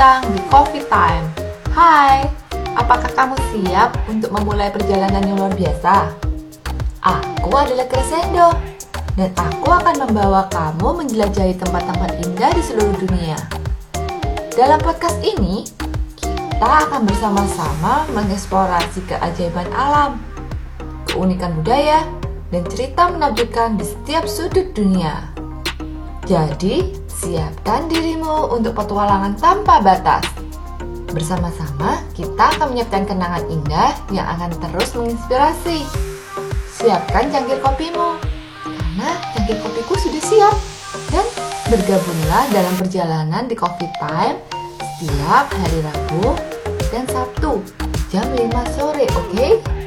datang di Coffee Time. Hai, apakah kamu siap untuk memulai perjalanan yang luar biasa? Aku adalah Crescendo, dan aku akan membawa kamu menjelajahi tempat-tempat indah di seluruh dunia. Dalam podcast ini, kita akan bersama-sama mengeksplorasi keajaiban alam, keunikan budaya, dan cerita menakjubkan di setiap sudut dunia. Jadi, siapkan dirimu untuk petualangan tanpa batas. Bersama-sama, kita akan menyiapkan kenangan indah yang akan terus menginspirasi. Siapkan cangkir kopimu, karena cangkir kopiku sudah siap. Dan bergabunglah dalam perjalanan di Coffee Time setiap hari Rabu dan Sabtu jam 5 sore, oke? Okay?